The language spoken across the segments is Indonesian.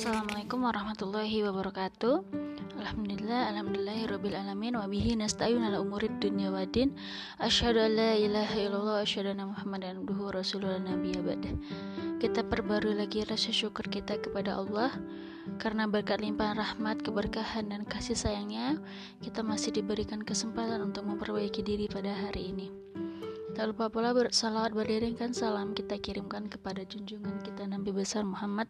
Assalamualaikum warahmatullahi wabarakatuh Alhamdulillah, alhamdulillahirabbil alamin wa bihi nasta'in ala umurid dunya waddin. Asyhadu an la ilaha illallah asyhadu anna Muhammadan abduhu rasulullah nabiyya ba'da. Kita perbarui lagi rasa syukur kita kepada Allah karena berkat limpahan rahmat, keberkahan dan kasih sayangnya kita masih diberikan kesempatan untuk memperbaiki diri pada hari ini. Tak lupa pula bersalawat beriringkan salam kita kirimkan kepada junjungan kita Nabi besar Muhammad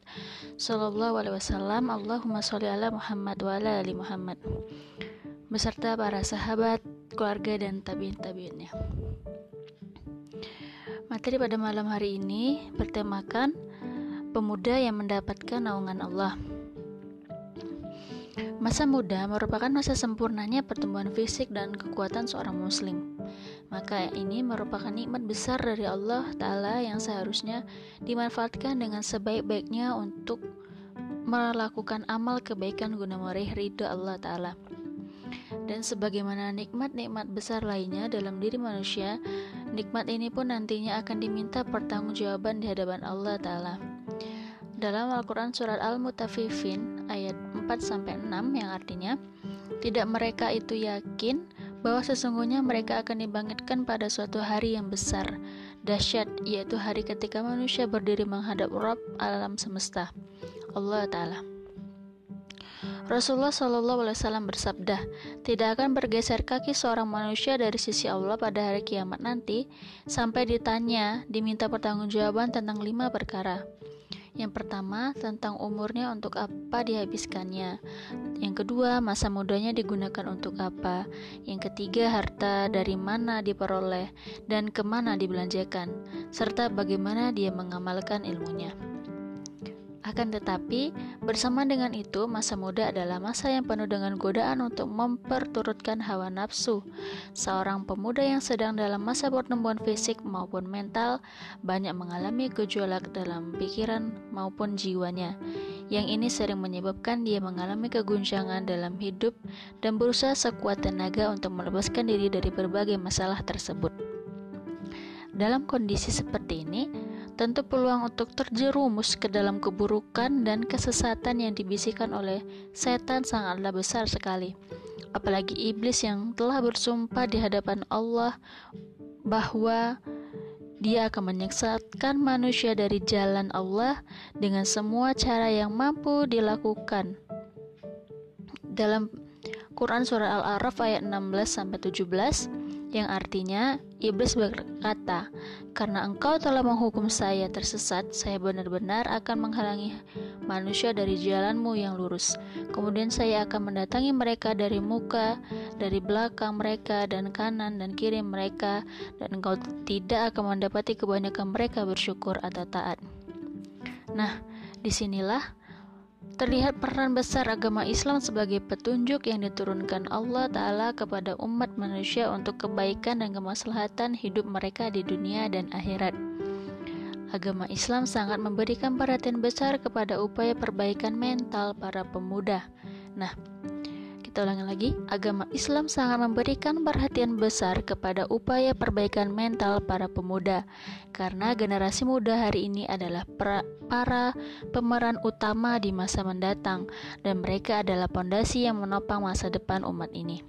Sallallahu Alaihi Wasallam Allahumma sholli ala Muhammad wa ala ali Muhammad beserta para sahabat, keluarga dan tabiin tabiinnya. Materi pada malam hari ini bertemakan pemuda yang mendapatkan naungan Allah. Masa muda merupakan masa sempurnanya pertumbuhan fisik dan kekuatan seorang muslim. Maka ini merupakan nikmat besar dari Allah Ta'ala yang seharusnya dimanfaatkan dengan sebaik-baiknya untuk melakukan amal kebaikan guna meraih ridho Allah Ta'ala. Dan sebagaimana nikmat-nikmat besar lainnya dalam diri manusia, nikmat ini pun nantinya akan diminta pertanggungjawaban di hadapan Allah Ta'ala. Dalam Al-Quran Surat Al-Mutafifin ayat 4-6 yang artinya, Tidak mereka itu yakin bahwa sesungguhnya mereka akan dibangkitkan pada suatu hari yang besar, dahsyat, yaitu hari ketika manusia berdiri menghadap Rabb alam semesta, Allah Ta'ala. Rasulullah Shallallahu Alaihi Wasallam bersabda, tidak akan bergeser kaki seorang manusia dari sisi Allah pada hari kiamat nanti sampai ditanya, diminta pertanggungjawaban tentang lima perkara. Yang pertama, tentang umurnya untuk apa dihabiskannya. Yang kedua, masa mudanya digunakan untuk apa. Yang ketiga, harta dari mana diperoleh dan ke mana dibelanjakan, serta bagaimana dia mengamalkan ilmunya. Akan tetapi, bersama dengan itu, masa muda adalah masa yang penuh dengan godaan untuk memperturutkan hawa nafsu. Seorang pemuda yang sedang dalam masa pertumbuhan fisik maupun mental banyak mengalami gejolak dalam pikiran maupun jiwanya. Yang ini sering menyebabkan dia mengalami keguncangan dalam hidup dan berusaha sekuat tenaga untuk melepaskan diri dari berbagai masalah tersebut. Dalam kondisi seperti ini, tentu peluang untuk terjerumus ke dalam keburukan dan kesesatan yang dibisikkan oleh setan sangatlah besar sekali. Apalagi iblis yang telah bersumpah di hadapan Allah bahwa dia akan menyesatkan manusia dari jalan Allah dengan semua cara yang mampu dilakukan. Dalam Quran surah Al-A'raf ayat 16 sampai 17 yang artinya iblis berkata, "Karena engkau telah menghukum saya tersesat, saya benar-benar akan menghalangi manusia dari jalanmu yang lurus. Kemudian saya akan mendatangi mereka dari muka, dari belakang mereka, dan kanan dan kiri mereka, dan engkau tidak akan mendapati kebanyakan mereka bersyukur atau taat." Nah, di sinilah Terlihat peran besar agama Islam sebagai petunjuk yang diturunkan Allah Ta'ala kepada umat manusia untuk kebaikan dan kemaslahatan hidup mereka di dunia dan akhirat. Agama Islam sangat memberikan perhatian besar kepada upaya perbaikan mental para pemuda. Nah, kita ulangi lagi, agama Islam sangat memberikan perhatian besar kepada upaya perbaikan mental para pemuda, karena generasi muda hari ini adalah para pemeran utama di masa mendatang, dan mereka adalah pondasi yang menopang masa depan umat ini.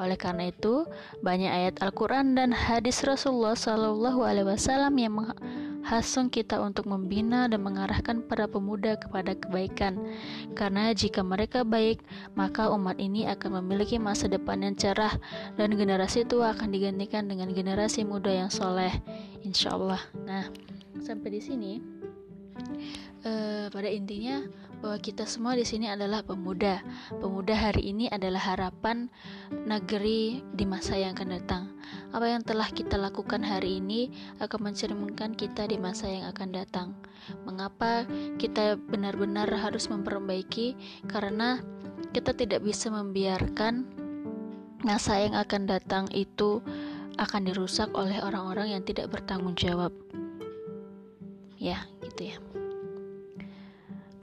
Oleh karena itu, banyak ayat Al-Quran dan hadis Rasulullah Wasallam yang hasung kita untuk membina dan mengarahkan para pemuda kepada kebaikan. Karena jika mereka baik, maka umat ini akan memiliki masa depan yang cerah dan generasi tua akan digantikan dengan generasi muda yang soleh. Insya Allah. Nah, sampai di sini. Uh, pada intinya bahwa kita semua di sini adalah pemuda. Pemuda hari ini adalah harapan negeri di masa yang akan datang. Apa yang telah kita lakukan hari ini akan mencerminkan kita di masa yang akan datang. Mengapa kita benar-benar harus memperbaiki? Karena kita tidak bisa membiarkan masa yang akan datang itu akan dirusak oleh orang-orang yang tidak bertanggung jawab. Ya, gitu ya.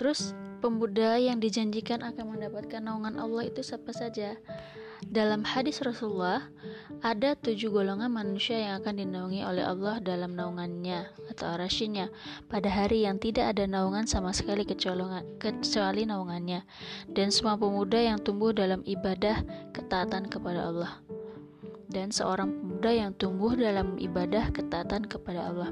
Terus pemuda yang dijanjikan akan mendapatkan naungan Allah itu siapa saja? Dalam hadis Rasulullah, ada tujuh golongan manusia yang akan dinaungi oleh Allah dalam naungannya atau arashinya pada hari yang tidak ada naungan sama sekali kecuali naungannya dan semua pemuda yang tumbuh dalam ibadah ketaatan kepada Allah dan seorang pemuda yang tumbuh dalam ibadah ketaatan kepada Allah.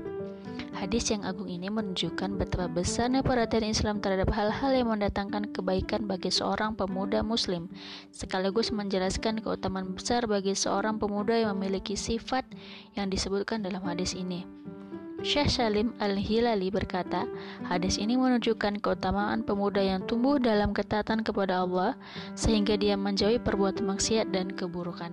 Hadis yang agung ini menunjukkan betapa besarnya perhatian Islam terhadap hal-hal yang mendatangkan kebaikan bagi seorang pemuda Muslim, sekaligus menjelaskan keutamaan besar bagi seorang pemuda yang memiliki sifat yang disebutkan dalam hadis ini. Syekh Salim Al-Hilali berkata, hadis ini menunjukkan keutamaan pemuda yang tumbuh dalam ketaatan kepada Allah sehingga dia menjauhi perbuatan maksiat dan keburukan.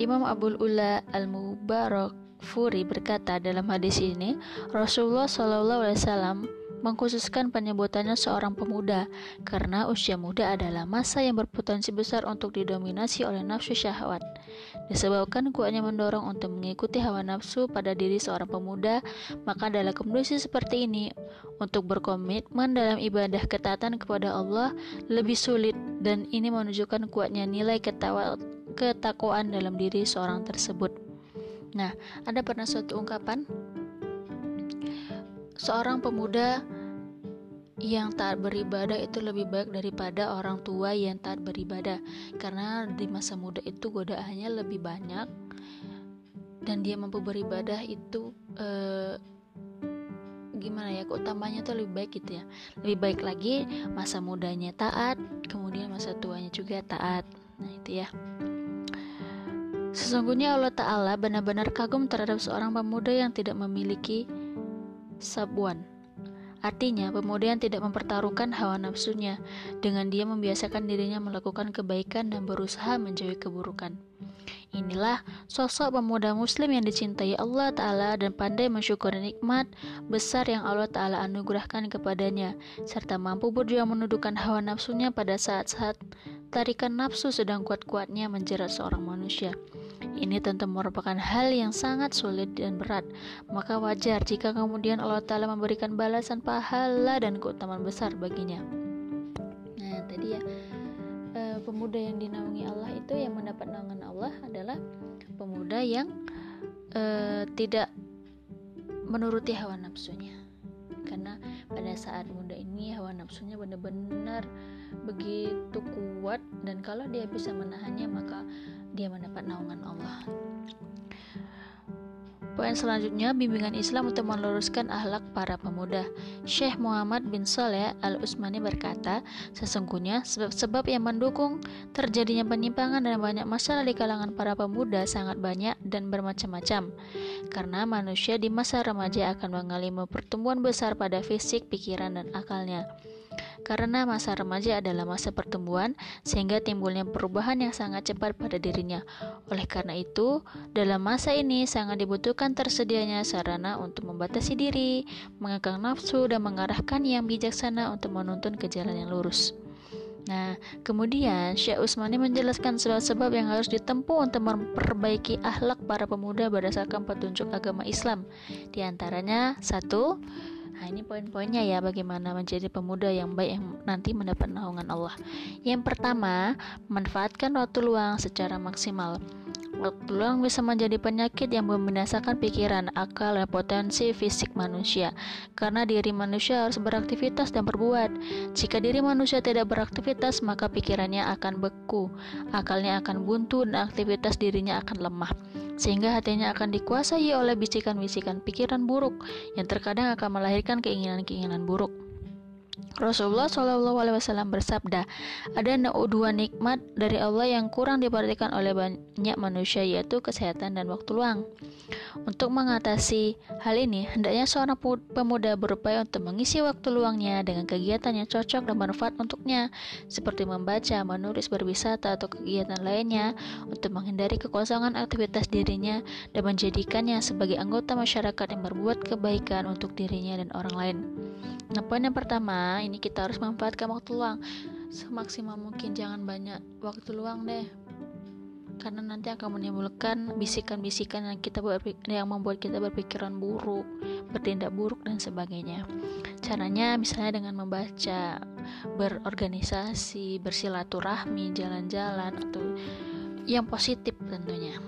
Imam Abdul Ula Al-Mubarak Furi berkata dalam hadis ini, Rasulullah Shallallahu Alaihi Wasallam mengkhususkan penyebutannya seorang pemuda karena usia muda adalah masa yang berpotensi besar untuk didominasi oleh nafsu syahwat. Disebabkan kuatnya mendorong untuk mengikuti hawa nafsu pada diri seorang pemuda, maka dalam kondisi seperti ini, untuk berkomitmen dalam ibadah ketaatan kepada Allah lebih sulit dan ini menunjukkan kuatnya nilai ketawa, ketakwaan dalam diri seorang tersebut. Nah, ada pernah suatu ungkapan? Seorang pemuda yang taat beribadah itu lebih baik daripada orang tua yang taat beribadah. Karena di masa muda itu godaannya lebih banyak dan dia mampu beribadah itu eh, gimana ya keutamanya itu lebih baik gitu ya. Lebih baik lagi masa mudanya taat kemudian masa tuanya juga taat. Nah itu ya Sesungguhnya Allah Ta'ala benar-benar kagum terhadap seorang pemuda yang tidak memiliki sabuan. Artinya, pemuda yang tidak mempertaruhkan hawa nafsunya dengan dia membiasakan dirinya melakukan kebaikan dan berusaha menjauhi keburukan. Inilah sosok pemuda muslim yang dicintai Allah Ta'ala dan pandai mensyukuri nikmat besar yang Allah Ta'ala anugerahkan kepadanya, serta mampu berjuang menundukkan hawa nafsunya pada saat-saat tarikan nafsu sedang kuat-kuatnya menjerat seorang manusia. Ini tentu merupakan hal yang sangat sulit dan berat. Maka wajar jika kemudian Allah Ta'ala memberikan balasan pahala dan keutamaan besar baginya. Nah, tadi ya, e, pemuda yang dinaungi Allah itu yang mendapat naungan Allah adalah pemuda yang e, tidak menuruti hawa nafsunya. Karena pada saat muda ini hawa nafsunya benar-benar begitu kuat dan kalau dia bisa menahannya maka dia mendapat naungan Allah. Poin selanjutnya, bimbingan Islam untuk meluruskan akhlak para pemuda. Syekh Muhammad bin Saleh Al-Utsmani berkata, sesungguhnya sebab-sebab yang mendukung terjadinya penyimpangan dan banyak masalah di kalangan para pemuda sangat banyak dan bermacam-macam. Karena manusia di masa remaja akan mengalami pertumbuhan besar pada fisik, pikiran, dan akalnya karena masa remaja adalah masa pertumbuhan sehingga timbulnya perubahan yang sangat cepat pada dirinya. Oleh karena itu, dalam masa ini sangat dibutuhkan tersedianya sarana untuk membatasi diri, mengekang nafsu dan mengarahkan yang bijaksana untuk menuntun ke jalan yang lurus. Nah, kemudian Syekh Usmani menjelaskan sebab-sebab yang harus ditempuh untuk memperbaiki akhlak para pemuda berdasarkan petunjuk agama Islam. Di antaranya, satu, Nah, ini poin-poinnya ya bagaimana menjadi pemuda yang baik yang nanti mendapat naungan Allah. Yang pertama, manfaatkan waktu luang secara maksimal. Waktu luang bisa menjadi penyakit yang membinasakan pikiran, akal, dan potensi fisik manusia. Karena diri manusia harus beraktivitas dan berbuat. Jika diri manusia tidak beraktivitas, maka pikirannya akan beku, akalnya akan buntu, dan aktivitas dirinya akan lemah sehingga hatinya akan dikuasai oleh bisikan-bisikan pikiran buruk yang terkadang akan melahirkan keinginan-keinginan buruk. Rasulullah Shallallahu Alaihi Wasallam bersabda, ada dua nikmat dari Allah yang kurang diperhatikan oleh banyak manusia yaitu kesehatan dan waktu luang. Untuk mengatasi hal ini, hendaknya seorang pemuda berupaya untuk mengisi waktu luangnya dengan kegiatan yang cocok dan bermanfaat untuknya, seperti membaca, menulis, berwisata, atau kegiatan lainnya untuk menghindari kekosongan aktivitas dirinya dan menjadikannya sebagai anggota masyarakat yang berbuat kebaikan untuk dirinya dan orang lain. Nah, poin yang pertama, ini kita harus manfaatkan waktu luang semaksimal mungkin jangan banyak waktu luang deh karena nanti akan menimbulkan bisikan-bisikan yang kita yang membuat kita berpikiran buruk, bertindak buruk dan sebagainya. Caranya misalnya dengan membaca berorganisasi, bersilaturahmi, jalan-jalan atau yang positif tentunya.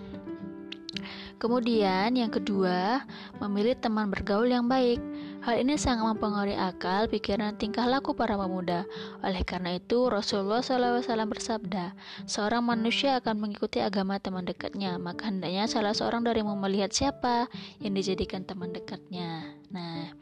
Kemudian yang kedua, memilih teman bergaul yang baik. Hal ini sangat mempengaruhi akal, pikiran, tingkah laku para pemuda. Oleh karena itu, Rasulullah SAW bersabda, seorang manusia akan mengikuti agama teman dekatnya, maka hendaknya salah seorang dari melihat siapa yang dijadikan teman dekatnya. Nah,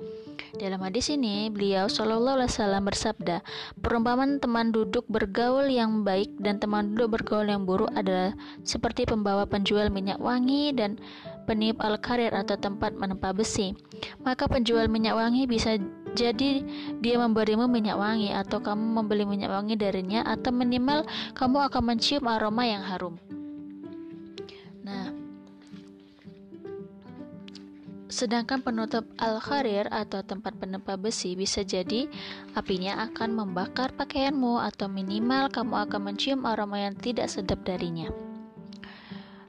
dalam hadis ini, beliau Shallallahu Alaihi Wasallam bersabda, perumpamaan teman duduk bergaul yang baik dan teman duduk bergaul yang buruk adalah seperti pembawa penjual minyak wangi dan peniup al-karir atau tempat menempa besi. Maka penjual minyak wangi bisa jadi dia memberimu minyak wangi atau kamu membeli minyak wangi darinya atau minimal kamu akan mencium aroma yang harum. Sedangkan penutup al-kharir atau tempat penempa besi bisa jadi apinya akan membakar pakaianmu atau minimal kamu akan mencium aroma yang tidak sedap darinya.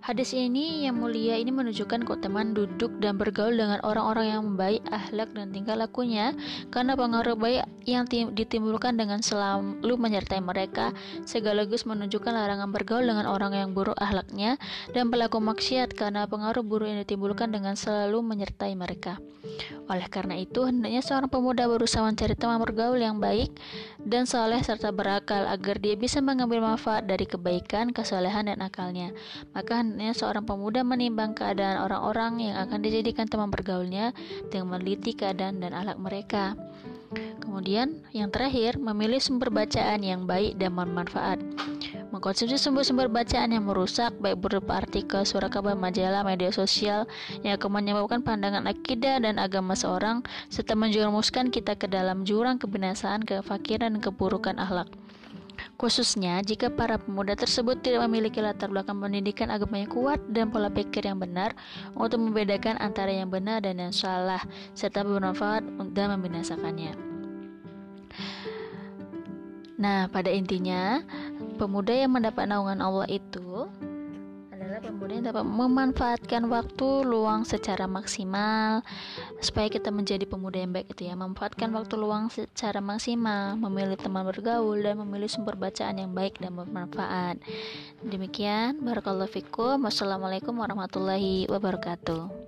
Hadis ini yang mulia ini menunjukkan keutamaan duduk dan bergaul dengan orang-orang yang baik akhlak dan tingkah lakunya karena pengaruh baik yang ditimbulkan dengan selalu menyertai mereka segaligus menunjukkan larangan bergaul dengan orang yang buruk akhlaknya dan pelaku maksiat karena pengaruh buruk yang ditimbulkan dengan selalu menyertai mereka. Oleh karena itu, hendaknya seorang pemuda berusaha mencari teman bergaul yang baik dan soleh serta berakal agar dia bisa mengambil manfaat dari kebaikan, kesolehan, dan akalnya. Maka Selanjutnya, seorang pemuda menimbang keadaan orang-orang yang akan dijadikan teman bergaulnya dengan meneliti keadaan dan alat mereka. Kemudian, yang terakhir, memilih sumber bacaan yang baik dan bermanfaat. Mengkonsumsi sumber-sumber bacaan yang merusak, baik berupa artikel, surat kabar, majalah, media sosial, yang akan menyebabkan pandangan akidah dan agama seorang, serta menjerumuskan kita ke dalam jurang kebinasaan, kefakiran, dan keburukan akhlak. Khususnya jika para pemuda tersebut tidak memiliki latar belakang pendidikan agama yang kuat dan pola pikir yang benar untuk membedakan antara yang benar dan yang salah, serta bermanfaat dan membinasakannya. Nah, pada intinya, pemuda yang mendapat naungan Allah itu adalah pemuda yang dapat memanfaatkan waktu luang secara maksimal supaya kita menjadi pemuda yang baik itu ya. Memanfaatkan waktu luang secara maksimal memilih teman bergaul dan memilih sumber bacaan yang baik dan bermanfaat. Demikian barakallahu fikum. Wassalamualaikum warahmatullahi wabarakatuh